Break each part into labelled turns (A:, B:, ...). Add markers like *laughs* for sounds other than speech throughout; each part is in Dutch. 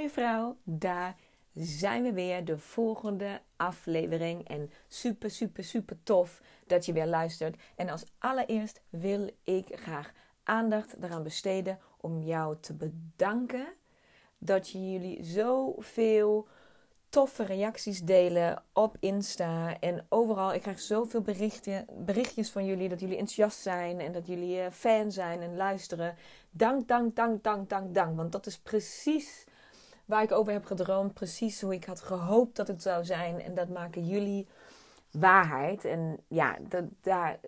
A: mooie vrouw, daar zijn we weer. De volgende aflevering. En super, super, super tof dat je weer luistert. En als allereerst wil ik graag aandacht eraan besteden om jou te bedanken dat jullie zoveel toffe reacties delen op Insta en overal. Ik krijg zoveel berichten, berichtjes van jullie dat jullie enthousiast zijn en dat jullie eh, fan zijn en luisteren. Dank, dank, dank, dank, dank, dank. Want dat is precies waar ik over heb gedroomd. Precies hoe ik had gehoopt dat het zou zijn. En dat maken jullie waarheid. En ja, dat,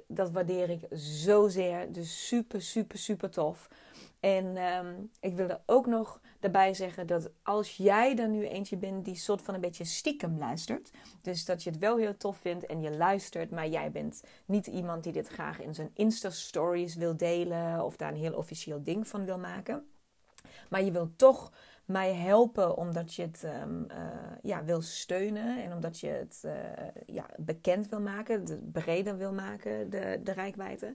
A: dat waardeer ik zozeer. Dus super, super, super tof. En um, ik wilde ook nog daarbij zeggen dat als jij er nu eentje bent die soort van een beetje stiekem luistert. Dus dat je het wel heel tof vindt en je luistert, maar jij bent niet iemand die dit graag in zijn Insta-stories wil delen of daar een heel officieel ding van wil maken. Maar je wilt toch mij helpen omdat je het um, uh, ja, wil steunen en omdat je het uh, ja, bekend wil maken, de, breder wil maken, de, de rijkwijde,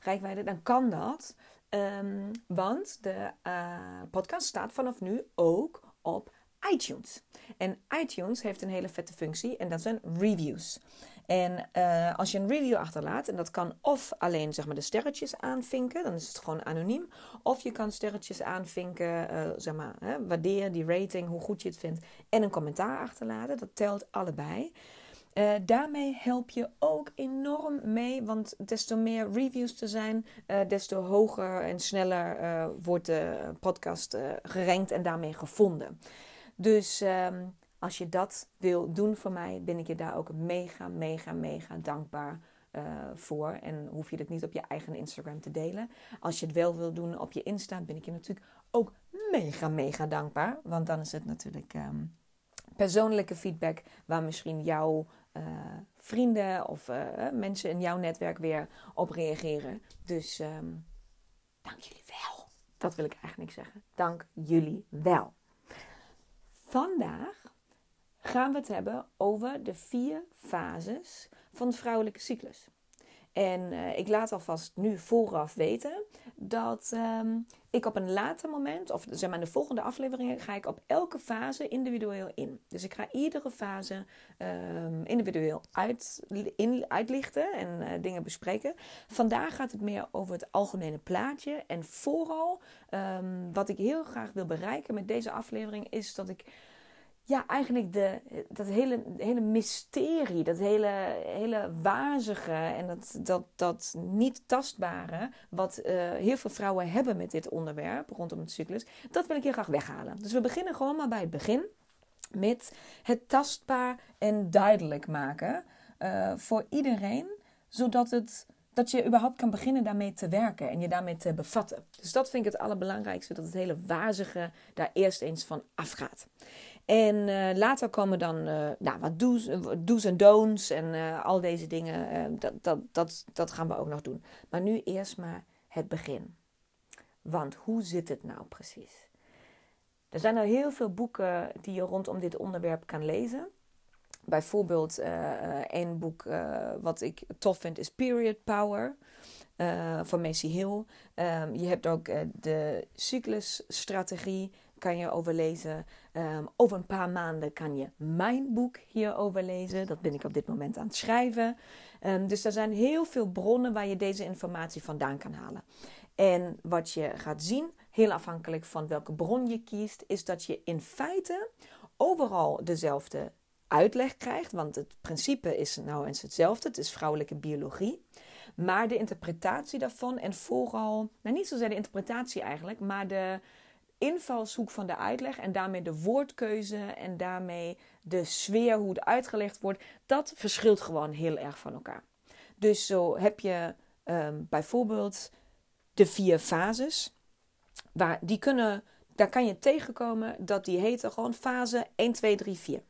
A: rijkwijde, dan kan dat. Um, want de uh, podcast staat vanaf nu ook op iTunes. En iTunes heeft een hele vette functie en dat zijn reviews. En uh, als je een review achterlaat, en dat kan of alleen zeg maar, de sterretjes aanvinken, dan is het gewoon anoniem. Of je kan sterretjes aanvinken, uh, zeg maar, hè, waardeer die rating, hoe goed je het vindt. En een commentaar achterlaten, dat telt allebei. Uh, daarmee help je ook enorm mee, want des te meer reviews te zijn, des te hoger en sneller wordt de podcast gerankt en daarmee gevonden. Dus um, als je dat wil doen voor mij, ben ik je daar ook mega, mega, mega dankbaar voor. En hoef je het niet op je eigen Instagram te delen. Als je het wel wil doen op je Insta, ben ik je natuurlijk ook mega, mega dankbaar. Want dan is het natuurlijk um, persoonlijke feedback waar misschien jouw uh, vrienden of uh, mensen in jouw netwerk weer op reageren. Dus um, dank jullie wel. Dat wil ik eigenlijk zeggen. Dank jullie wel. Vandaag gaan we het hebben over de vier fases van de vrouwelijke cyclus. En uh, ik laat alvast nu vooraf weten dat um, ik op een later moment, of zeg maar in de volgende afleveringen, ga ik op elke fase individueel in. Dus ik ga iedere fase um, individueel uit, in, uitlichten en uh, dingen bespreken. Vandaag gaat het meer over het algemene plaatje. En vooral um, wat ik heel graag wil bereiken met deze aflevering is dat ik ja, eigenlijk de, dat hele, hele mysterie, dat hele, hele wazige en dat, dat, dat niet tastbare, wat uh, heel veel vrouwen hebben met dit onderwerp rondom het cyclus, dat wil ik heel graag weghalen. Dus we beginnen gewoon maar bij het begin met het tastbaar en duidelijk maken uh, voor iedereen, zodat het dat je überhaupt kan beginnen daarmee te werken en je daarmee te bevatten. Dus dat vind ik het allerbelangrijkste, dat het hele wazige daar eerst eens van afgaat. En uh, later komen dan uh, nou, wat do's, do's en don'ts en al deze dingen. dat, dat, dat, dat gaan we ook nog doen. Maar nu eerst maar het begin. Want hoe zit het nou precies? Er zijn er heel veel boeken die je rondom dit onderwerp kan lezen. Bijvoorbeeld een boek wat ik tof vind is Period Power van Macy Hill. Um, je hebt ook de cyclusstrategie kan je overlezen. Um, over een paar maanden kan je mijn boek hierover lezen. Dat ben ik op dit moment aan het schrijven. Um, dus er zijn heel veel bronnen waar je deze informatie vandaan kan halen. En wat je gaat zien, heel afhankelijk van welke bron je kiest, is dat je in feite overal dezelfde uitleg krijgt. Want het principe is nou eens hetzelfde. Het is vrouwelijke biologie. Maar de interpretatie daarvan en vooral, nou niet zozeer de interpretatie eigenlijk, maar de, invalshoek van de uitleg en daarmee de woordkeuze en daarmee de sfeer, hoe het uitgelegd wordt, dat verschilt gewoon heel erg van elkaar. Dus zo heb je um, bijvoorbeeld de vier fases, waar die kunnen, daar kan je tegenkomen dat die heten gewoon fase 1, 2, 3, 4.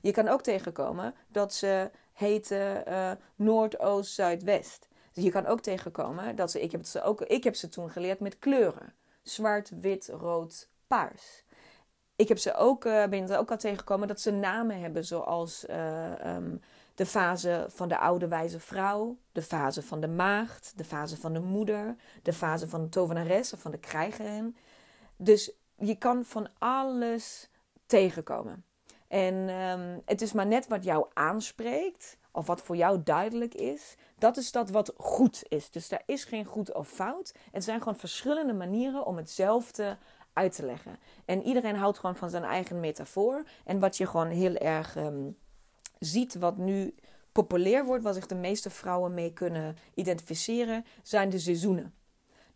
A: Je kan ook tegenkomen dat ze heten uh, Noord, Oost, Zuid, West. Je kan ook tegenkomen dat ze, ik heb, ze ook, ik heb ze toen geleerd met kleuren zwart, wit, rood, paars. Ik heb ze ook, uh, ben er ook al tegengekomen dat ze namen hebben zoals uh, um, de fase van de oude wijze vrouw, de fase van de maagd, de fase van de moeder, de fase van de tovenares of van de krijgerin. Dus je kan van alles tegenkomen. En ehm, het is maar net wat jou aanspreekt, of wat voor jou duidelijk is. Dat is dat wat goed is. Dus daar is geen goed of fout. Het zijn gewoon verschillende manieren om hetzelfde uit te leggen. En iedereen houdt gewoon van zijn eigen metafoor. En wat je gewoon heel erg ehm, ziet, wat nu populair wordt, waar zich de meeste vrouwen mee kunnen identificeren, zijn de seizoenen.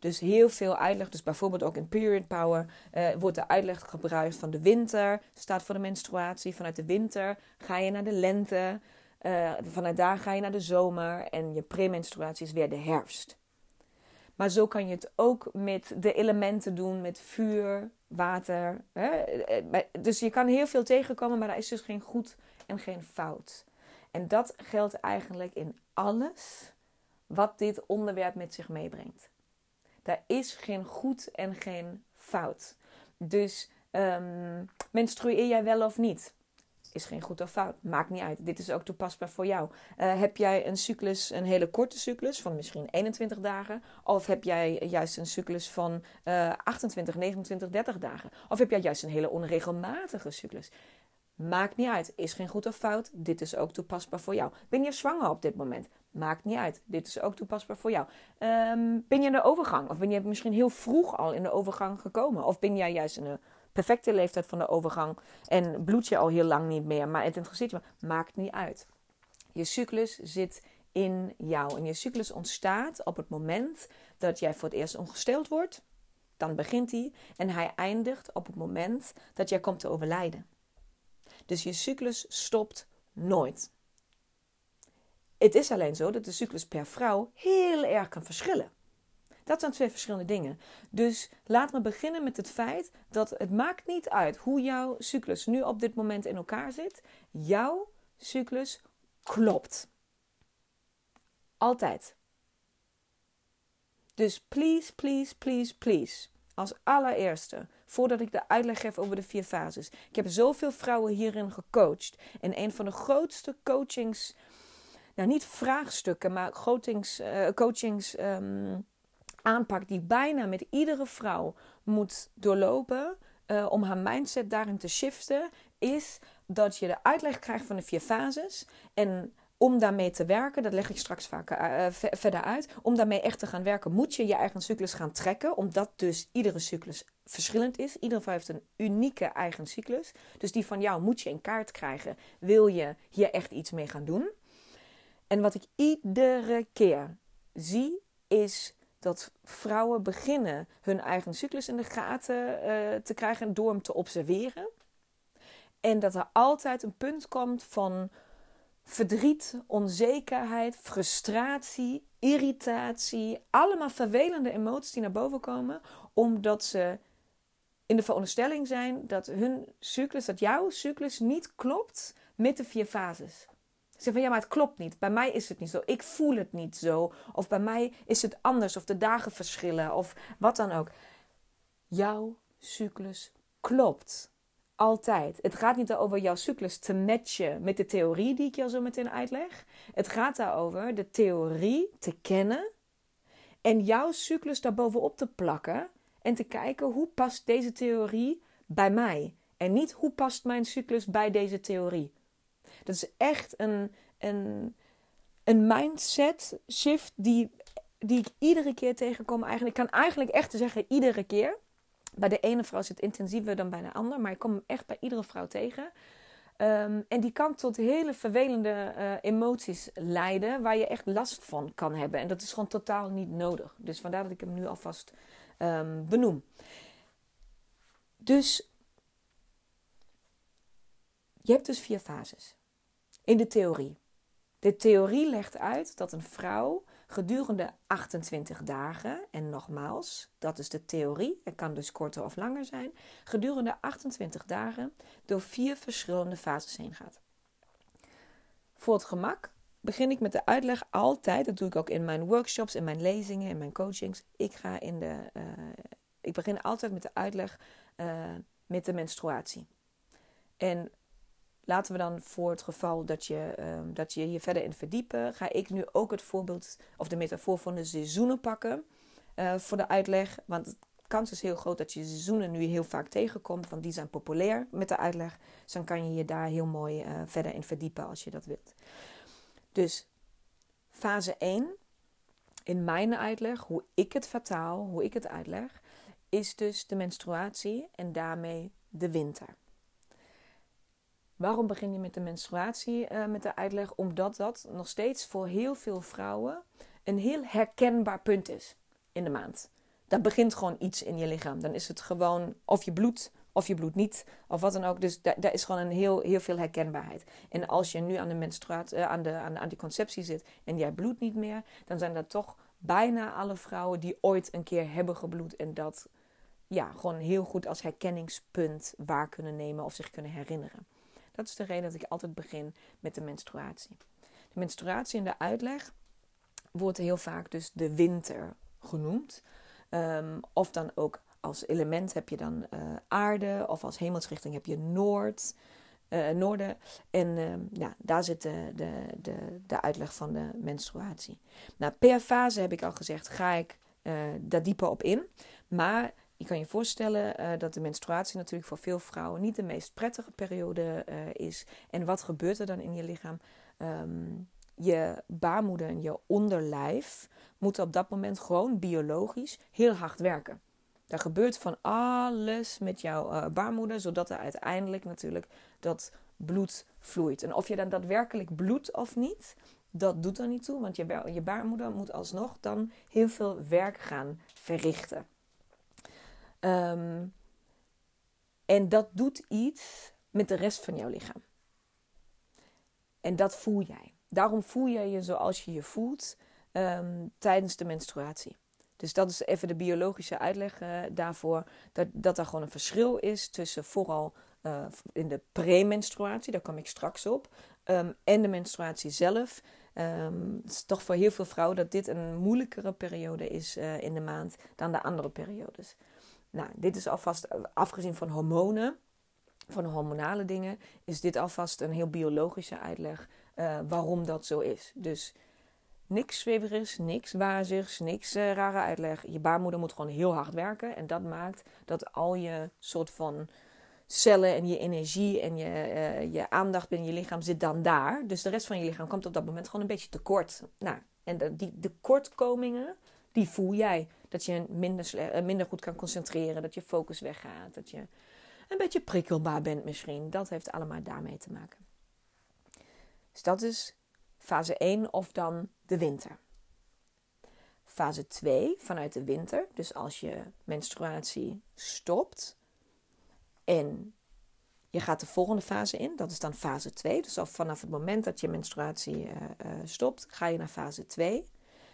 A: Dus heel veel uitleg, dus bijvoorbeeld ook in Period Power, uh, wordt de uitleg gebruikt van de winter, staat voor de menstruatie. Vanuit de winter ga je naar de lente, uh, vanuit daar ga je naar de zomer en je premenstruatie is weer de herfst. Maar zo kan je het ook met de elementen doen, met vuur, water. Hè? Eh, dus je kan heel veel tegenkomen, maar daar is dus geen goed en geen fout. En dat geldt eigenlijk in alles wat dit onderwerp met zich meebrengt. Daar is geen goed en geen fout. Dus um, menstrueer jij wel of niet? Is geen goed of fout. Maakt niet uit. Dit is ook toepasbaar voor jou. Uh, heb jij een cyclus, een hele korte cyclus van misschien 21 dagen? Of heb jij juist een cyclus van uh, 28, 29, 30 dagen? Of heb jij juist een hele onregelmatige cyclus? Maakt niet uit. Is geen goed of fout. Dit is ook toepasbaar voor jou. Ben je zwanger op dit moment? Maakt niet uit. Dit is ook toepasbaar voor jou. Um, ben je in de overgang? Of ben je misschien heel vroeg al in de overgang gekomen? Of ben jij juist in de perfecte leeftijd van de overgang en bloed je al heel lang niet meer, maar het interesseert je? Maakt niet uit. Je cyclus zit in jou. En je cyclus ontstaat op het moment dat jij voor het eerst ongesteld wordt. Dan begint hij. En hij eindigt op het moment dat jij komt te overlijden. Dus je cyclus stopt nooit. Het is alleen zo dat de cyclus per vrouw heel erg kan verschillen. Dat zijn twee verschillende dingen. Dus laat me beginnen met het feit dat het maakt niet uit hoe jouw cyclus nu op dit moment in elkaar zit. Jouw cyclus klopt. Altijd. Dus please, please, please, please. Als allereerste, voordat ik de uitleg geef over de vier fases. Ik heb zoveel vrouwen hierin gecoacht. En een van de grootste coachings nou niet vraagstukken, maar coachings, uh, coachings um, aanpak die bijna met iedere vrouw moet doorlopen uh, om haar mindset daarin te shiften, is dat je de uitleg krijgt van de vier fases. En om daarmee te werken, dat leg ik straks vaak uh, verder uit. Om daarmee echt te gaan werken, moet je je eigen cyclus gaan trekken. Omdat dus iedere cyclus verschillend is. Vrouw heeft een unieke eigen cyclus. Dus die van jou moet je in kaart krijgen. Wil je hier echt iets mee gaan doen? En wat ik iedere keer zie, is dat vrouwen beginnen hun eigen cyclus in de gaten uh, te krijgen door hem te observeren. En dat er altijd een punt komt van verdriet, onzekerheid, frustratie, irritatie. Allemaal vervelende emoties die naar boven komen, omdat ze in de veronderstelling zijn dat hun cyclus, dat jouw cyclus niet klopt met de vier fases. Zeg van ja, maar het klopt niet. Bij mij is het niet zo. Ik voel het niet zo. Of bij mij is het anders. Of de dagen verschillen. Of wat dan ook. Jouw cyclus klopt. Altijd. Het gaat niet over jouw cyclus te matchen met de theorie die ik je zo meteen uitleg. Het gaat daarover de theorie te kennen. En jouw cyclus daarbovenop te plakken. En te kijken hoe past deze theorie bij mij. En niet hoe past mijn cyclus bij deze theorie. Dat is echt een, een, een mindset shift die, die ik iedere keer tegenkom. Eigenlijk, ik kan eigenlijk echt zeggen iedere keer. Bij de ene vrouw is het intensiever dan bij de andere, maar ik kom hem echt bij iedere vrouw tegen. Um, en die kan tot hele vervelende uh, emoties leiden, waar je echt last van kan hebben. En dat is gewoon totaal niet nodig. Dus vandaar dat ik hem nu alvast um, benoem. Dus je hebt dus vier fases in de theorie. De theorie legt uit dat een vrouw gedurende 28 dagen, en nogmaals, dat is de theorie, het kan dus korter of langer zijn, gedurende 28 dagen door vier verschillende fases heen gaat. Voor het gemak begin ik met de uitleg altijd, dat doe ik ook in mijn workshops, in mijn lezingen, in mijn coachings. Ik, ga in de, uh, ik begin altijd met de uitleg uh, met de menstruatie. En Laten we dan voor het geval dat je, um, dat je hier verder in verdiepen, ga ik nu ook het voorbeeld of de metafoor van de seizoenen pakken uh, voor de uitleg. Want kans is heel groot dat je seizoenen nu heel vaak tegenkomt, want die zijn populair met de uitleg. Dus dan kan je je daar heel mooi verder in verdiepen als je dat wilt. Dus fase 1, in mijn uitleg, hoe ik het vertaal, hoe ik het uitleg, is dus de menstruatie en daarmee de winter. Waarom begin je met de menstruatie, uh, met de uitleg? Omdat dat nog steeds voor heel veel vrouwen een heel herkenbaar punt is in de maand. Dat begint gewoon iets in je lichaam. Dan is het gewoon of je bloed of je bloed niet, of wat dan ook. Dus daar, is gewoon een heel, heel veel herkenbaarheid. En als je nu aan de menstruatie, uh, aan, de, aan de anticonceptie zit en jij bloedt niet meer, dan zijn dat toch bijna alle vrouwen die ooit een keer hebben gebloed en dat ja, gewoon heel goed als herkenningspunt waar kunnen nemen of zich kunnen herinneren. Dat is de reden dat ik altijd begin met de menstruatie. De menstruatie in de uitleg wordt heel vaak dus de winter genoemd. Ehm, of dan ook als element heb je dan uh, aarde, of als hemelsrichting heb je noord, uh, noorden. En uh, ja, daar zit de, de, de, de, uitleg van de menstruatie. Nou, per fase heb ik al gezegd, ga ik uh, daar dieper op in. Maar je kan je voorstellen dat de menstruatie natuurlijk voor veel vrouwen niet de meest prettige periode is. En wat gebeurt er dan in je lichaam? Um, je baarmoeder en je onderlijf moeten op dat moment gewoon biologisch heel hard werken. Er gebeurt van alles met jouw uh, baarmoeder, zodat er uiteindelijk natuurlijk dat bloed vloeit. En of je dan daadwerkelijk bloedt of niet, dat doet er niet toe, want je, je baarmoeder moet alsnog dan heel veel werk gaan verrichten. Um, en dat doet iets met de rest van jouw lichaam. En dat voel jij. Daarom voel je je zoals je je voelt um, tijdens de menstruatie. Dus dat is even de biologische uitleg uh, daarvoor. Dat, dat er gewoon een verschil is tussen vooral uh, in de premenstruatie, daar kom ik straks op, um, en de menstruatie zelf. Um, het is toch voor heel veel vrouwen dat dit een moeilijkere periode is uh, in de maand dan de andere periodes. Nou, dit is alvast, afgezien van hormonen, van hormonale dingen, is dit alvast een heel biologische uitleg waarom dat zo is. Dus niks zweverigs, niks wazigs, niks uh, rare uitleg. Je baarmoeder moet gewoon heel hard werken. En dat maakt dat al je soort van cellen en je energie en je, uh, je aandacht binnen je lichaam zit dan daar. Dus de rest van je lichaam komt op dat moment gewoon een beetje tekort. Nou, en de, die tekortkomingen, die voel jij. Dat je minder, minder goed kan concentreren, dat je focus weggaat, dat je een beetje prikkelbaar bent misschien. Dat heeft allemaal daarmee te maken. Dus dat is fase 1 of dan de winter. Fase 2 vanuit de winter, dus als je menstruatie stopt en je gaat de volgende fase in, dat is dan fase 2. Dus vanaf het moment dat je menstruatie uh, uh, stopt, ga je naar fase 2.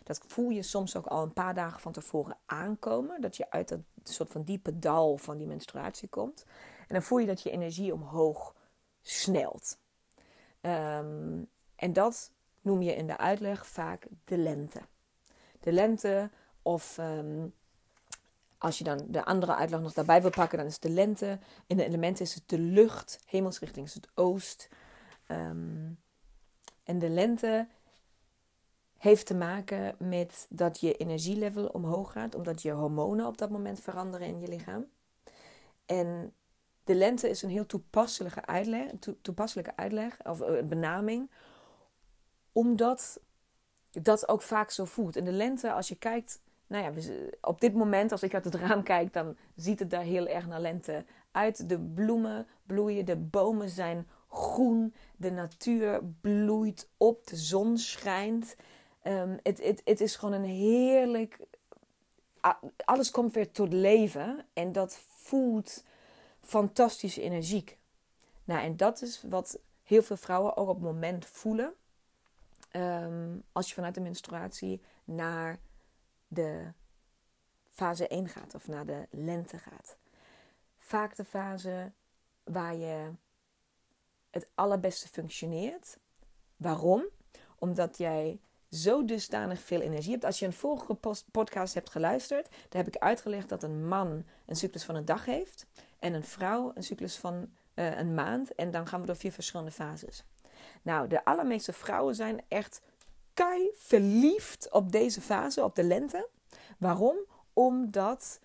A: Dat voel je soms ook al een paar dagen van tevoren aankomen. Dat je uit dat soort van diepe dal van die menstruatie komt. En dan voel je dat je energie omhoog snelt. Um, en dat noem je in de uitleg vaak de lente. De lente, of um, als je dan de andere uitleg nog daarbij wil pakken, dan is de lente. In de elementen is het de lucht, hemelsrichting is het oost. Um, en de lente heeft te maken met dat je energielevel omhoog gaat, omdat je hormonen op dat moment veranderen in je lichaam. En de lente is een heel toepasselijke uitleg, toepasselijke uitleg of uh, benaming, omdat dat ook vaak zo voelt. In de lente, als je kijkt, nou ja, op dit moment, als ik uit het raam kijk, dan ziet het daar heel erg naar lente uit. De bloemen bloeien, de bomen zijn groen, de natuur bloeit op, de zon schijnt. Um, het, is gewoon een heerlijk. Alles komt weer tot leven en dat voelt fantastische energiek. Nou, en dat is wat heel veel vrouwen ook op het moment voelen. Um, als je vanuit de menstruatie naar de fase 1 gaat of naar de lente gaat. Vaak de fase waar je het allerbeste functioneert. Waarom? Omdat jij zo dusdanig veel energie hebt. Als je een vorige podcast hebt geluisterd, daar heb ik uitgelegd dat een man een cyclus van een dag heeft en een vrouw een cyclus van uh, een maand. En dan gaan we door vier verschillende fases. Nou, de allermeeste vrouwen zijn echt kei verliefd op deze fase, op de lente. Waarom? Omdat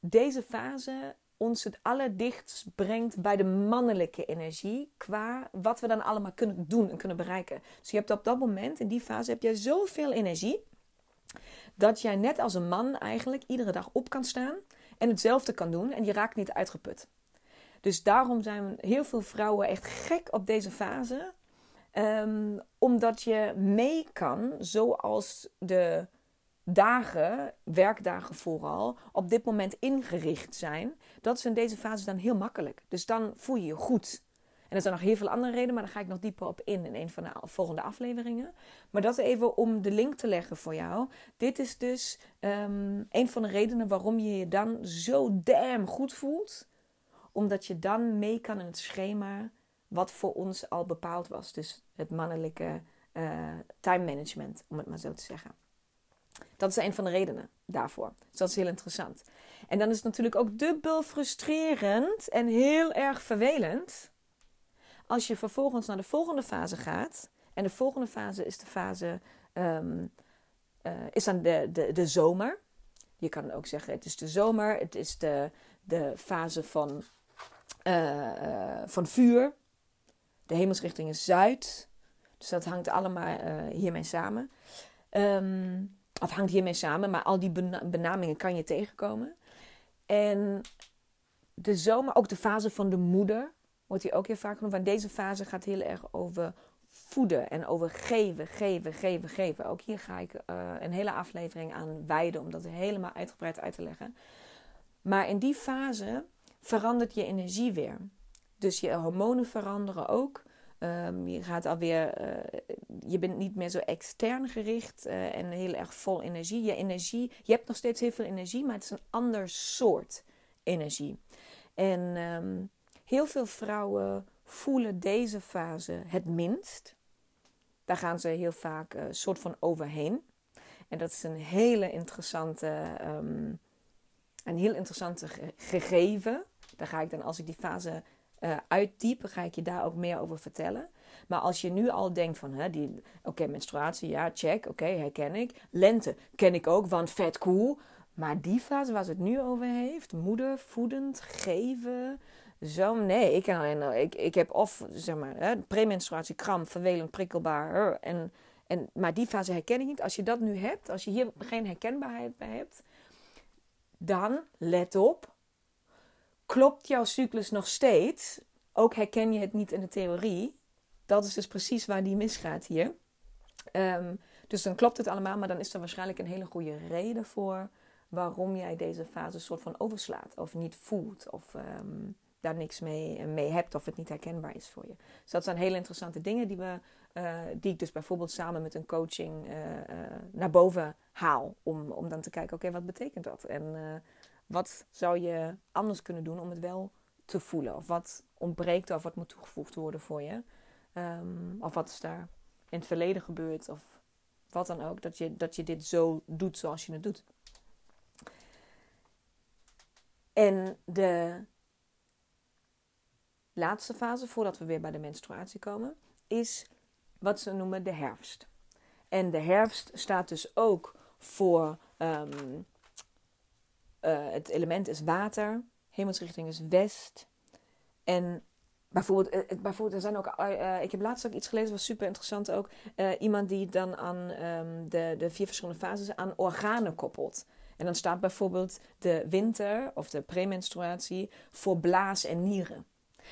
A: deze fase ons het allerdichtst brengt bij de mannelijke energie. Qua wat we dan allemaal kunnen doen en kunnen bereiken. Dus je hebt op dat moment, in die fase, heb je zoveel energie. Dat jij net als een man eigenlijk iedere dag op kan staan. En hetzelfde kan doen. En je raakt niet uitgeput. Dus daarom zijn heel veel vrouwen echt gek op deze fase. Ehm, omdat je mee kan, zoals de dagen, werkdagen vooral, op dit moment ingericht zijn. Dat is in deze fase dan heel makkelijk. Dus dan voel je je goed. En er zijn nog heel veel andere redenen, maar daar ga ik nog dieper op in in een van de volgende afleveringen. Maar dat even om de link te leggen voor jou. Dit is dus um, een van de redenen waarom je je dan zo damn goed voelt. Omdat je dan mee kan in het schema wat voor ons al bepaald was. Dus het mannelijke uh, time management, om het maar zo te zeggen. Dat is een van de redenen daarvoor. Dus dat is heel interessant. En dan is het natuurlijk ook dubbel frustrerend en heel erg vervelend als je vervolgens naar de volgende fase gaat. En de volgende fase is de fase, um, uh, is dan de, de, de zomer. Je kan ook zeggen, het is de zomer, het is de, de fase van, uh, van vuur. De hemelsrichting is zuid. Dus dat hangt allemaal hiermee samen. Um, of hangt hiermee samen, maar al die benamingen kan je tegenkomen. En de zomer, ook de fase van de moeder, wordt hier ook heel vaak genoemd. Want deze fase gaat heel erg over voeden en over geven, geven, geven, geven. Ook hier ga ik uh, een hele aflevering aan wijden om dat helemaal uitgebreid uit te leggen. Maar in die fase verandert je energie weer. Dus je hormonen veranderen ook. Um, je gaat alweer, uh, je bent niet meer zo extern gericht uh, en heel erg vol energie. Je energie, je hebt nog steeds heel veel energie, maar het is een ander soort energie. En um, heel veel vrouwen voelen deze fase het minst. Daar gaan ze heel vaak een uh, soort van overheen. En dat is een hele interessante, um, een heel interessante gegeven. Daar ga ik dan, als ik die fase uh, uitdiepen, ga ik je daar ook meer over vertellen. Maar als je nu al denkt van, oké, okay, menstruatie, ja, check, oké, herken ik. Lente ken ik ook, want vet cool. Maar die fase waar ze het nu over heeft, moeder, voedend, geven, zo, nee, ik, ik, ik heb of, zeg maar, hè, premenstruatie, kram, vervelend, prikkelbaar. En, en, maar die fase herken ik niet. Als je dat nu hebt, als je hier geen herkenbaarheid bij hebt, dan let op, klopt jouw cyclus nog steeds, ook herken je het niet in de theorie, dat is dus precies waar die misgaat hier. Um, dus dan klopt het allemaal, maar dan is er waarschijnlijk een hele goede reden voor waarom jij deze fase soort van overslaat of niet voelt of um, daar niks mee, mee hebt of het niet herkenbaar is voor je. Dus dat zijn hele interessante dingen die, we, uh, die ik dus bijvoorbeeld samen met een coaching uh, naar boven haal. Om, om dan te kijken, oké, wat betekent dat? En wat zou je anders kunnen doen om het wel te voelen? Of wat ontbreekt of wat moet toegevoegd worden voor je? Um, of wat is daar in het verleden gebeurd? Of wat dan ook. Dat je, dat je dit zo doet zoals je het doet. En de laatste fase, voordat we weer bij de menstruatie komen, is wat ze noemen de herfst. En de herfst staat dus ook voor um, uh, het element is water, hemelsrichting is west. En bijvoorbeeld, uh, bijvoorbeeld er zijn ook, ik heb laatst ook iets gelezen, was super interessant ook. iemand die dan aan um, de, de vier verschillende fases aan organen koppelt. En dan staat bijvoorbeeld de winter of de premenstruatie voor blaas en nieren.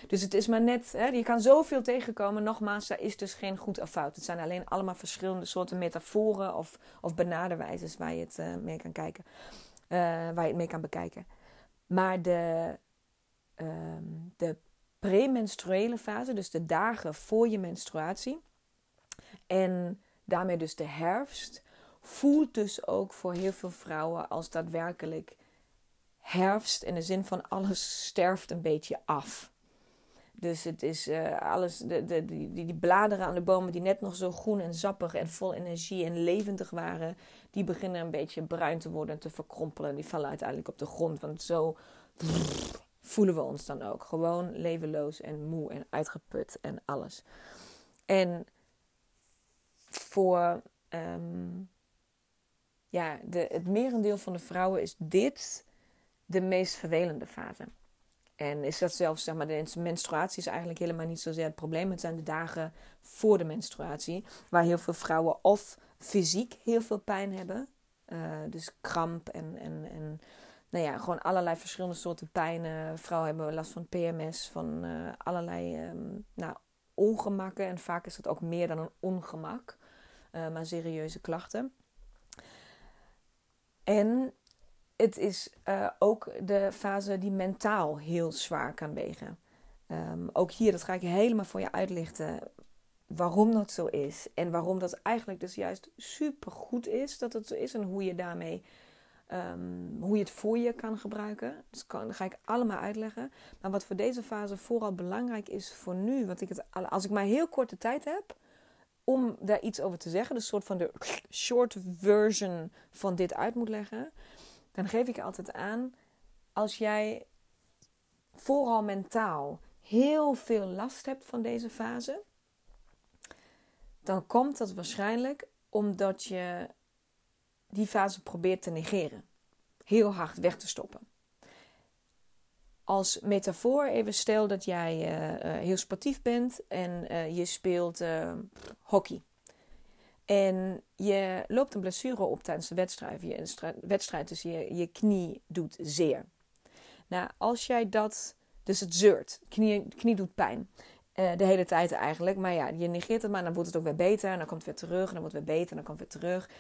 A: Dus het is maar net, hè, je kan zoveel tegenkomen. Nogmaals, daar is dus geen goed of fout. Het zijn alleen allemaal verschillende soorten metaforen of, of benaderwijzes waar je het mee kan kijken. Uh, waar je het mee kan bekijken. Maar de, um, de premenstruele fase, dus de dagen voor je menstruatie. En daarmee dus de herfst. Voelt dus ook voor heel veel vrouwen als daadwerkelijk herfst. In de zin van alles sterft een beetje af. Dus het is uh, alles, de, de, die, die bladeren aan de bomen die net nog zo groen en zappig en vol energie en levendig waren, die beginnen een beetje bruin te worden en te verkrompelen. Die vallen uiteindelijk op de grond, want zo voelen we ons dan ook. Gewoon levenloos en moe en uitgeput en alles. En voor um, ja, de, het merendeel van de vrouwen is dit de meest vervelende fase. En is dat zelfs, zeg maar, de menstruatie is eigenlijk helemaal niet zozeer het probleem. Het zijn de dagen voor de menstruatie, waar heel veel vrouwen of fysiek heel veel pijn hebben. Uh, dus kramp en, en, en nou ja, gewoon allerlei verschillende soorten pijnen. Vrouwen hebben last van PMS, van uh, allerlei um, nou, ongemakken. En vaak is het ook meer dan een ongemak, uh, maar serieuze klachten. En het is uh, ook de fase die mentaal heel zwaar kan wegen. Um, ook hier, dat ga ik helemaal voor je uitlichten. Waarom dat zo is. En waarom dat eigenlijk dus juist super goed is dat het zo is. En hoe je daarmee, um, hoe je het voor je kan gebruiken. Dus dat ga ik allemaal uitleggen. Maar wat voor deze fase vooral belangrijk is voor nu. Want ik het, als ik maar heel korte tijd heb om daar iets over te zeggen. Dus soort van de short version van dit uit moet leggen dan geef ik altijd aan, als jij vooral mentaal heel veel last hebt van deze fase, dan komt dat waarschijnlijk omdat je die fase probeert te negeren. Heel hard weg te stoppen. Als metafoor even stel dat jij uh, heel sportief bent en uh, je speelt hockey. En je loopt een blessure op tijdens de wedstrijd. Je wedstrijd, dus je, je knie doet zeer. Nou, als jij dat, dus het zeurt, knie, knie doet pijn. Uh, de hele tijd eigenlijk. Maar ja, je negeert het maar, dan wordt het ook weer beter. En dan komt het weer terug, en dan wordt het weer beter, en dan komt het weer terug.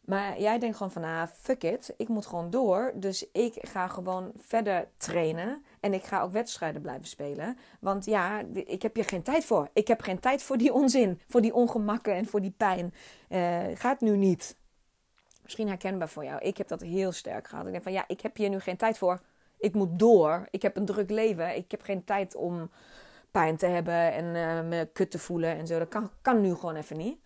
A: Maar jij denkt gewoon van, ah, fuck it. Ik moet gewoon door. Dus ik ga gewoon verder trainen. En ik ga ook wedstrijden blijven spelen. Want ja, ik heb hier geen tijd voor. Ik heb geen tijd voor die onzin. Voor die ongemakken en voor die pijn. Uh, gaat nu niet. Misschien herkenbaar voor jou. Ik heb dat heel sterk gehad. Ik denk van, ja, ik heb hier nu geen tijd voor. Ik moet door. Ik heb een druk leven. Ik heb geen tijd om pijn te hebben en uh, me kut te voelen en zo. Dat kan, kan nu gewoon even niet.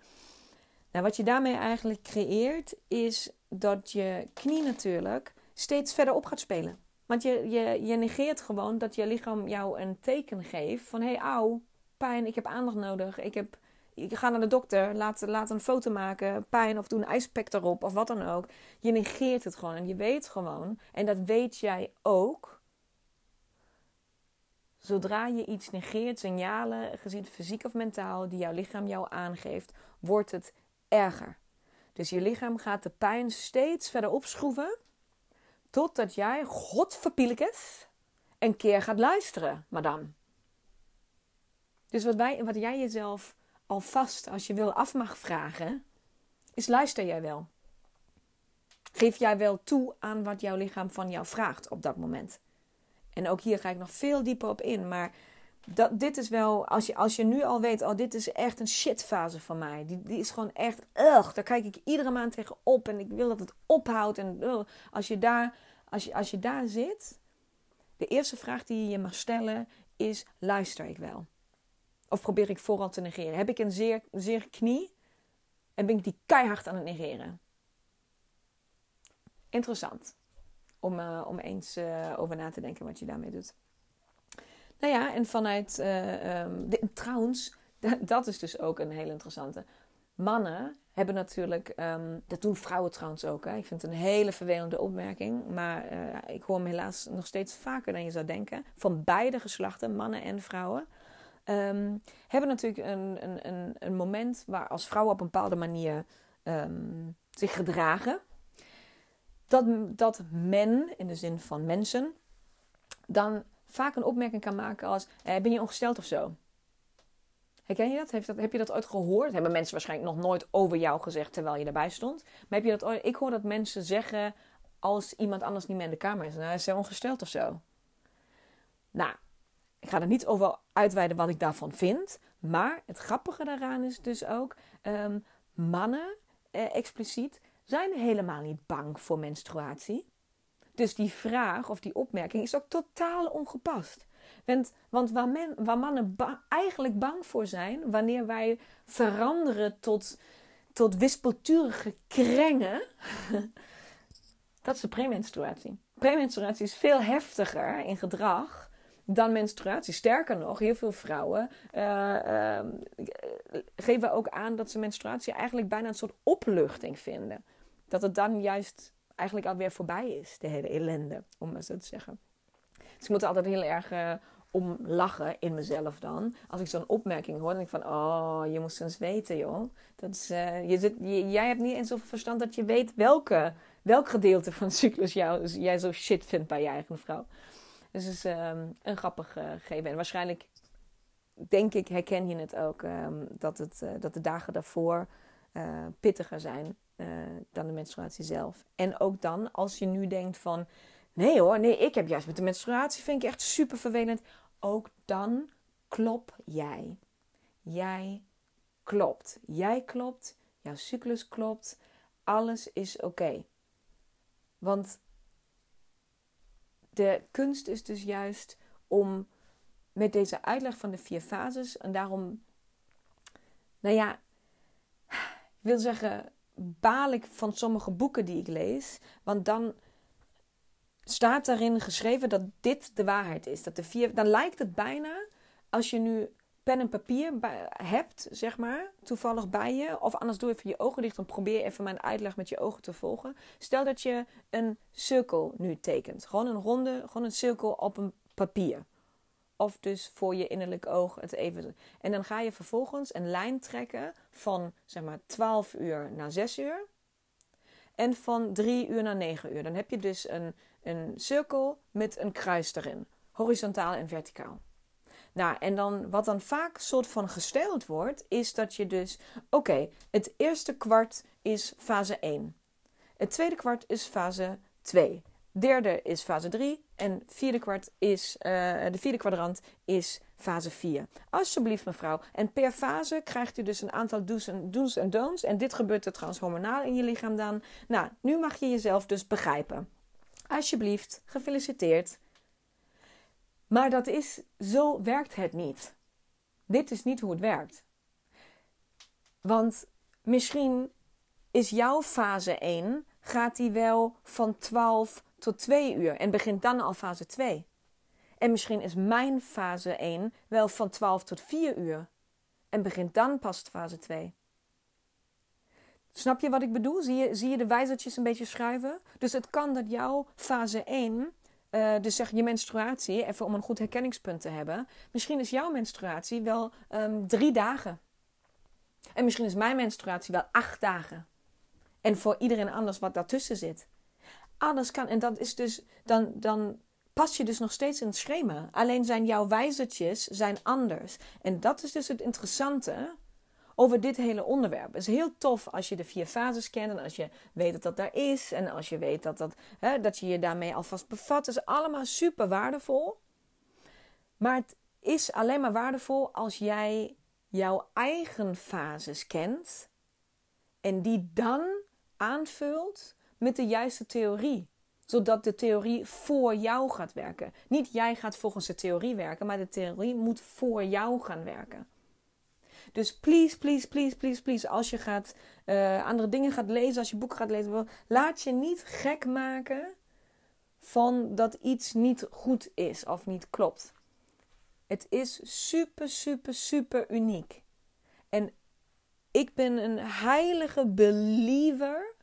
A: Nou, wat je daarmee eigenlijk creëert, is dat je knie natuurlijk steeds verder op gaat spelen. Want je, je, je negeert gewoon dat je lichaam jou een teken geeft van... hé, hey, auw, pijn, ik heb aandacht nodig. Ik, heb, ik ga naar de dokter, laat, laat een foto maken, pijn of doe een ijspack erop of wat dan ook. Je negeert het gewoon en je weet gewoon, en dat weet jij ook... Zodra je iets negeert, signalen, gezien fysiek of mentaal, die jouw lichaam jou aangeeft, wordt het erger. Dus je lichaam gaat de pijn steeds verder opschroeven. Totdat jij, godverpielekes, een keer gaat luisteren, madame. Dus wat, wij, wat jij jezelf alvast, als je wil, af mag vragen, is luister jij wel? Geef jij wel toe aan wat jouw lichaam van jou vraagt op dat moment? En ook hier ga ik nog veel dieper op in, maar dat, dit is wel, als je, als je nu al weet, oh, dit is echt een shitfase van mij. Die, die is gewoon echt, ugh, daar kijk ik iedere maand tegen op en ik wil dat het ophoudt. En als, je daar, als, je, als je daar zit, de eerste vraag die je je mag stellen is, luister ik wel? Of probeer ik vooral te negeren? Heb ik een zeer, zeer knie en ben ik die keihard aan het negeren? Interessant om, uh, om eens uh, over na te denken wat je daarmee doet. Nou ja, en vanuit. Uh, um, trouwens, *laughs* dat is dus ook een hele interessante. Mannen hebben natuurlijk. Um, dat doen vrouwen trouwens ook. Hè. Ik vind het een hele vervelende opmerking. Maar uh, ik hoor hem helaas nog steeds vaker dan je zou denken. Van beide geslachten, mannen en vrouwen. Um, hebben natuurlijk een, een, een, een, moment waar als vrouwen op een bepaalde manier zich gedragen. Dat, dat men, in de zin van mensen, dan vaak een opmerking kan maken als: eh, Ben je ongesteld of zo? Herken je dat? Dat? Heb je dat ooit gehoord? Hebben mensen waarschijnlijk nog nooit over jou gezegd terwijl je erbij stond? Maar heb je dat? Ik hoor dat mensen zeggen als iemand anders niet meer in de kamer is: nou, Is ongesteld of zo? Nou, ik ga er niet over uitweiden wat ik daarvan vind. Maar het grappige daaraan is dus ook: um, mannen, eh, expliciet, zijn helemaal niet bang voor menstruatie. Dus die vraag of die opmerking is ook totaal ongepast. Want, want waar, men, waar mannen eigenlijk bang voor zijn, wanneer wij veranderen tot, tot wispelturige krengen, *laughs* dat is de premenstruatie. Premenstruatie is veel heftiger in gedrag dan menstruatie. Sterker nog, heel veel vrouwen uh, uh, geven ook aan dat ze menstruatie eigenlijk bijna een soort opluchting vinden. Dat het dan juist eigenlijk alweer voorbij is, de hele ellende, om maar zo te zeggen. Dus ik moet er altijd heel erg uh, om lachen in mezelf dan. Als ik zo'n opmerking hoor, dan denk ik van, oh, je moest eens weten, joh. Dat uh, je zit, jij hebt niet eens zoveel verstand dat je weet welke, welk gedeelte van de cyclus jou, jij zo shit vindt bij je eigen vrouw. Dus het is um, een grappig uh, gegeven. En waarschijnlijk, denk ik, herken je het ook, um, dat, het, dat de dagen daarvoor pittiger zijn dan de menstruatie zelf. En ook dan, als je nu denkt van, nee hoor, nee, ik heb juist met de menstruatie, vind ik echt super vervelend ook dan klop jij. Jij klopt. Jij klopt, jouw cyclus klopt, alles is oké. Want de kunst is dus juist om met deze uitleg van de vier fases, en daarom, nou ja, ik wil zeggen, baal ik van sommige boeken die ik lees, want dan staat daarin geschreven dat dit de waarheid is. Dat de vier, dan lijkt het bijna, als je nu pen en papier hebt, zeg maar, toevallig bij je, of anders doe even je ogen dicht en probeer even mijn uitleg met je ogen te volgen. Stel dat je een cirkel nu tekent. Gewoon een ronde, gewoon een cirkel op een papier. Of dus voor je innerlijk oog het even. En dan ga je vervolgens een lijn trekken van zeg maar 12 uur naar 6 uur. En van 3 uur naar 9 uur. Dan heb je dus een, een cirkel met een kruis erin, horizontaal en verticaal. Nou, en dan wat dan vaak soort van gesteld wordt, is dat je dus, oké, het eerste kwart is fase 1. Het tweede kwart is fase 2. Derde is fase 3 en vierde kwart is, uh, de vierde kwadrant is fase 4. Alsjeblieft mevrouw. En per fase krijgt u dus een aantal do's en, en don'ts. En dit gebeurt er transhormonaal in je lichaam dan. Nou, nu mag je jezelf dus begrijpen. Alsjeblieft, gefeliciteerd. Maar dat is, zo werkt het niet. Dit is niet hoe het werkt. Want misschien is jouw fase 1, gaat die wel van 12 tot 2 uur en begint dan al fase 2. En misschien is mijn fase 1 wel van 12 tot 4 uur en begint dan pas fase 2. Snap je wat ik bedoel? Zie je, zie je de wijzertjes een beetje schuiven? Dus het kan dat jouw fase 1, uh, eh, dus zeg je menstruatie, even om een goed herkenningspunt te hebben. Misschien is jouw menstruatie wel um, drie dagen. En misschien is mijn menstruatie wel acht dagen. En voor iedereen anders wat daartussen zit. Alles kan. En dat is dus, dan, dan pas je dus nog steeds in het schema. Alleen zijn jouw wijzertjes zijn anders. En dat is dus het interessante over dit hele onderwerp. Het is heel tof als je de vier fases kent en als je weet dat dat daar is en als je weet dat, dat, hè, dat je je daarmee alvast bevat. Het is allemaal super waardevol. Maar het is alleen maar waardevol als jij jouw eigen fases kent en die dan aanvult met de juiste theorie zodat de theorie voor jou gaat werken. Niet jij gaat volgens de theorie werken, maar de theorie moet voor jou gaan werken. Dus please, please, please, please, please, als je gaat, uh, andere dingen gaat lezen, als je boeken gaat lezen, laat je niet gek maken van dat iets niet goed is of niet klopt. Het is super, super, super uniek. En ik ben een heilige believer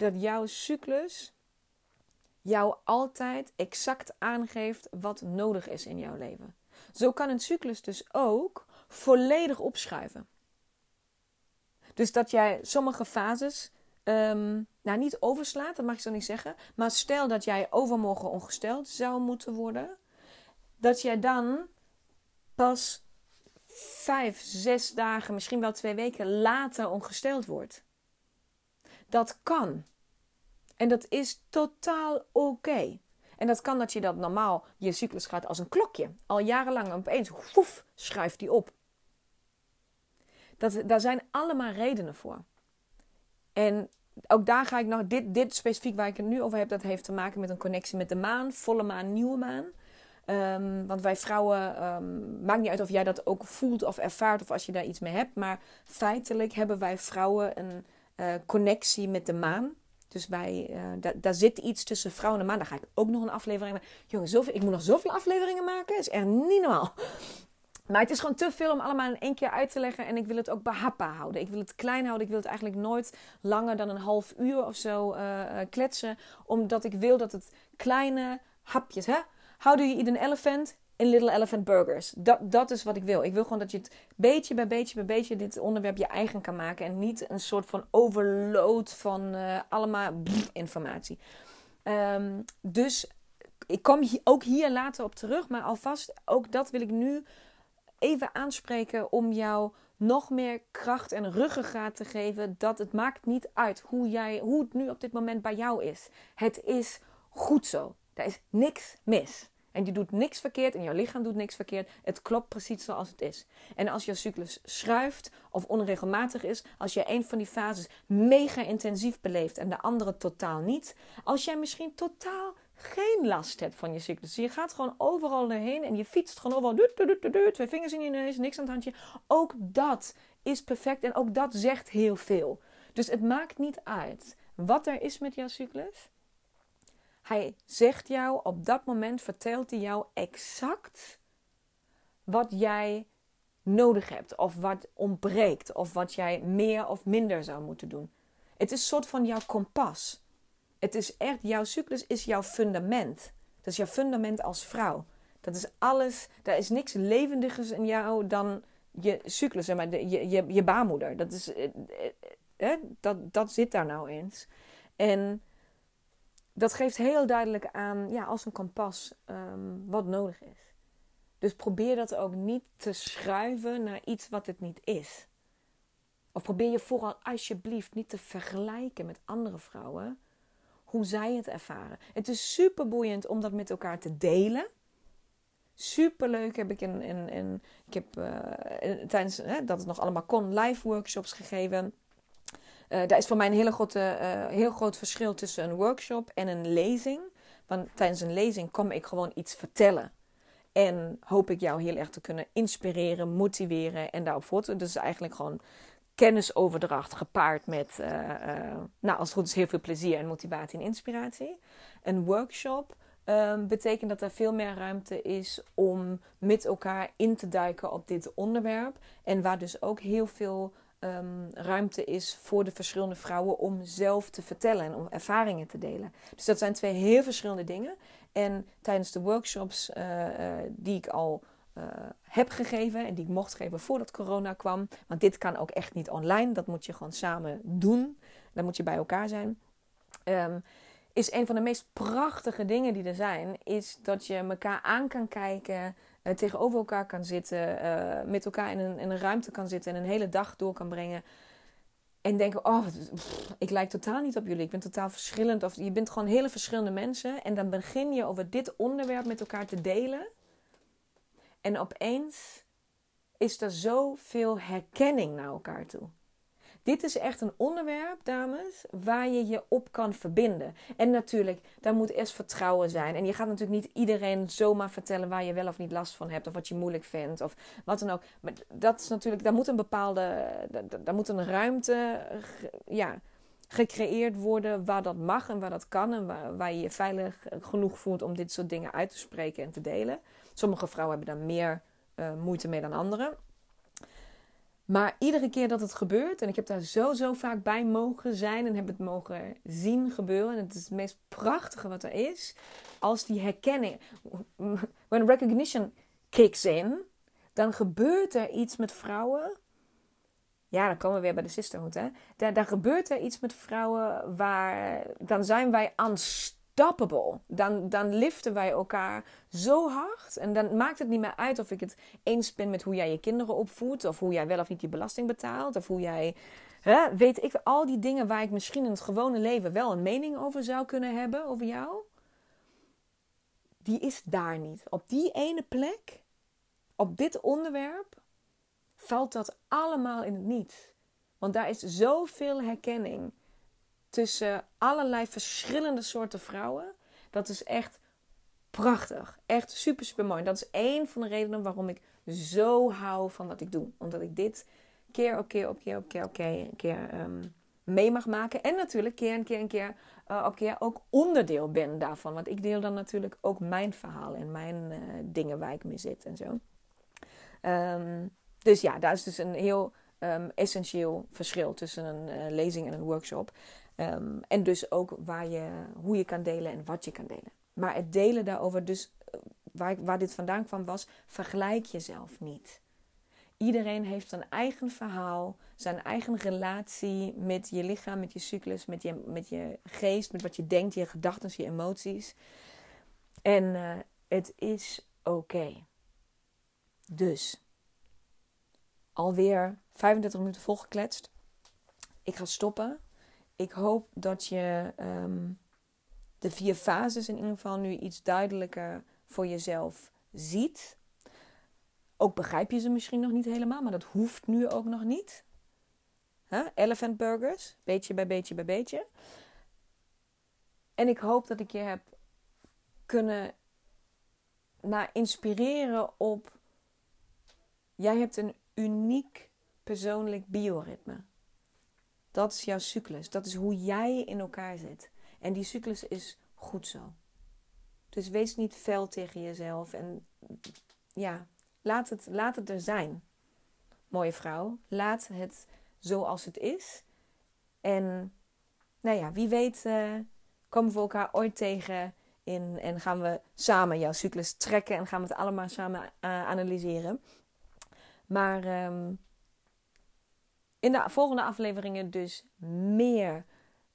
A: dat jouw cyclus jou altijd exact aangeeft wat nodig is in jouw leven. Zo kan een cyclus dus ook volledig opschuiven. Dus dat jij sommige fases um, nou niet overslaat, dat mag ik zo niet zeggen. Maar stel dat jij overmorgen ongesteld zou moeten worden, dat jij dan pas vijf, zes dagen, misschien wel twee weken later ongesteld wordt. Dat kan. En dat is totaal oké. En dat kan dat je dat normaal, je cyclus gaat als een klokje. Al jarenlang opeens, woef, schuift die op. Dat, daar zijn allemaal redenen voor. En ook daar ga ik nog, dit, dit specifiek waar ik het nu over heb, dat heeft te maken met een connectie met de maan, volle maan, nieuwe maan. Um, want wij vrouwen, um, maakt niet uit of jij dat ook voelt of ervaart of als je daar iets mee hebt, maar feitelijk hebben wij vrouwen een uh, connectie met de maan. Dus wij, uh, daar zit iets tussen vrouw en de maan. Daar ga ik ook nog een aflevering maken. Jongen, zoveel, ik moet nog zoveel afleveringen maken. Is echt niet normaal. *laughs* Maar het is gewoon te veel om allemaal in één keer uit te leggen. En ik wil het ook behapbaar houden. Ik wil het klein houden. Ik wil het eigenlijk nooit langer dan een half uur of zo uh, kletsen. Omdat ik wil dat het kleine hapjes, hè? How do you eat an elephant? In Little Elephant Burgers. Dat, dat is wat ik wil. Ik wil gewoon dat je het beetje bij beetje bij beetje dit onderwerp je eigen kan maken. En niet een soort van overload van uh, allemaal informatie. Um, dus ik kom hier, ook hier later op terug. Maar alvast, ook dat wil ik nu even aanspreken om jou nog meer kracht en ruggengraat te geven. Dat het maakt niet uit hoe, jij, hoe het nu op dit moment bij jou is. Het is goed zo. Er is niks mis. En je doet niks verkeerd en jouw lichaam doet niks verkeerd. Het klopt precies zoals het is. En als jouw cyclus schuift of onregelmatig is, als jij een van die fases mega intensief beleeft en de andere totaal niet, als jij misschien totaal geen last hebt van je cyclus. Je gaat gewoon overal erheen en je fietst gewoon overal. Twee vingers in je neus, niks aan het handje. Ook dat is perfect en ook dat zegt heel veel. Dus het maakt niet uit wat er is met jouw cyclus. Hij zegt jou op dat moment, vertelt hij jou exact wat jij nodig hebt. Of wat ontbreekt. Of wat jij meer of minder zou moeten doen. Het is een soort van jouw kompas. Het is echt, jouw cyclus is jouw fundament. Dat is jouw fundament als vrouw. Dat is alles, daar is niks levendigers in jou dan je cyclus, zeg maar, je, je, je baarmoeder. Dat, is, eh, eh, eh, dat, dat zit daar nou eens. En dat geeft heel duidelijk aan, ja, als een kompas, um, wat nodig is. Dus probeer dat ook niet te schuiven naar iets wat het niet is. Of probeer je vooral alsjeblieft niet te vergelijken met andere vrouwen hoe zij het ervaren. Het is super boeiend om dat met elkaar te delen. Super leuk heb ik in, in, in ik heb uh, tijdens hè, dat het nog allemaal kon live workshops gegeven. Uh, daar is voor mij een hele grote, uh, heel groot verschil tussen een workshop en een lezing. Want tijdens een lezing kom ik gewoon iets vertellen. En hoop ik jou heel erg te kunnen inspireren, motiveren en daarop voort. Dus eigenlijk gewoon kennisoverdracht gepaard met, uh, nou als het goed is, heel veel plezier en motivatie en inspiratie. Een workshop um, betekent dat er veel meer ruimte is om met elkaar in te duiken op dit onderwerp. En waar dus ook heel veel um, ruimte is voor de verschillende vrouwen om zelf te vertellen en om ervaringen te delen. Dus dat zijn twee heel verschillende dingen. En tijdens de workshops uh, die ik al uh, heb gegeven en die ik mocht geven voordat corona kwam. Want dit kan ook echt niet online. Dat moet je gewoon samen doen. Dan moet je bij elkaar zijn. Um, is een van de meest prachtige dingen die er zijn, is dat je elkaar aan kan kijken, uh, tegenover elkaar kan zitten, uh, met elkaar in een, in een ruimte kan zitten en een hele dag door kan brengen. En denken, oh, ik lijk totaal niet op jullie. Ik ben totaal verschillend. Of je bent gewoon hele verschillende mensen. En dan begin je over dit onderwerp met elkaar te delen. En opeens is er zoveel herkenning naar elkaar toe. Dit is echt een onderwerp, dames, waar je je op kan verbinden. En natuurlijk, daar moet eerst vertrouwen zijn. En je gaat natuurlijk niet iedereen zomaar vertellen waar je wel of niet last van hebt. Of wat je moeilijk vindt. Of wat dan ook. Maar dat is natuurlijk, daar moet een bepaalde, daar moet een ruimte, ja, gecreëerd worden waar dat mag en waar dat kan. En waar, je je veilig genoeg voelt om dit soort dingen uit te spreken en te delen. Sommige vrouwen hebben daar meer uh, moeite mee dan anderen. Maar iedere keer dat het gebeurt, en ik heb daar zo, zo vaak bij mogen zijn en heb het mogen zien gebeuren. En het is het meest prachtige wat er is. Als die herkenning, when recognition kicks in, dan gebeurt er iets met vrouwen. Ja, dan komen we weer bij de sisterhood. Hè? Daar, daar gebeurt er iets met vrouwen waar. Dan zijn wij dan, dan liften wij elkaar zo hard. En dan maakt het niet meer uit of ik het eens ben met hoe jij je kinderen opvoedt. Of hoe jij wel of niet je belasting betaalt. Of hoe jij. Hè, weet ik, al die dingen waar ik misschien in het gewone leven wel een mening over zou kunnen hebben, over jou. Die is daar niet. Op die ene plek, op dit onderwerp, valt dat allemaal in het niet. Want daar is zoveel herkenning tussen allerlei verschillende soorten vrouwen. Dat is echt prachtig. Echt super, super mooi. Dat is één van de redenen waarom ik zo hou van wat ik doe. Omdat ik dit keer op keer op keer op keer op keer, keer um, mee mag maken. En natuurlijk keer en keer en keer uh, ook onderdeel ben daarvan. Want ik deel dan natuurlijk ook mijn verhaal en mijn uh, dingen waar ik mee zit en zo. Ehm, dus ja, daar is dus een heel ehm, essentieel verschil tussen een uh, lezing en een workshop. Ehm, en dus ook waar je, hoe je kan delen en wat je kan delen. Maar het delen daarover, dus eh, waar, waar dit vandaan kwam, was vergelijk jezelf niet. Iedereen heeft zijn eigen verhaal, zijn eigen relatie met je lichaam, met je cyclus, met je, met je geest, met wat je denkt, je gedachten, je emoties. En uh, het is oké. Dus, alweer 35 minuten volgekletst. Ik ga stoppen. Ik hoop dat je um, de vier fases in ieder geval nu iets duidelijker voor jezelf ziet. Ook begrijp je ze misschien nog niet helemaal, maar dat hoeft nu ook nog niet. Huh? Elephant burgers, beetje bij beetje bij beetje. En ik hoop dat ik je heb kunnen nou, inspireren op. Jij hebt een uniek persoonlijk bioritme. Dat is jouw cyclus. Dat is hoe jij in elkaar zit. En die cyclus is goed zo. Dus wees niet fel tegen jezelf. En ja, laat het, laat het er zijn. Mooie vrouw. Laat het zoals het is. En nou ja, wie weet uh, komen we elkaar ooit tegen in, en gaan we samen jouw cyclus trekken en gaan we het allemaal samen uh, analyseren. Maar um, in de volgende afleveringen dus meer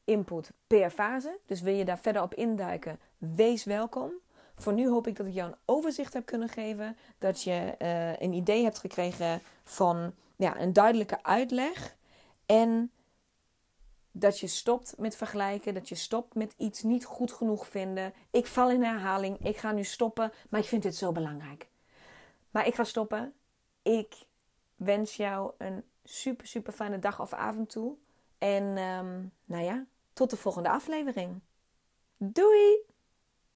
A: input per fase. Dus wil je daar verder op induiken, wees welkom. Voor nu hoop ik dat ik jou een overzicht heb kunnen geven. Dat je uh, een idee hebt gekregen van ja, een duidelijke uitleg. En dat je stopt met vergelijken. Dat je stopt met iets niet goed genoeg vinden. Ik val in herhaling. Ik ga nu stoppen. Maar ik vind dit zo belangrijk. Maar ik ga stoppen. Ik wens jou een super, super fijne dag of avond toe. En um, nou ja, tot de volgende aflevering. Doei!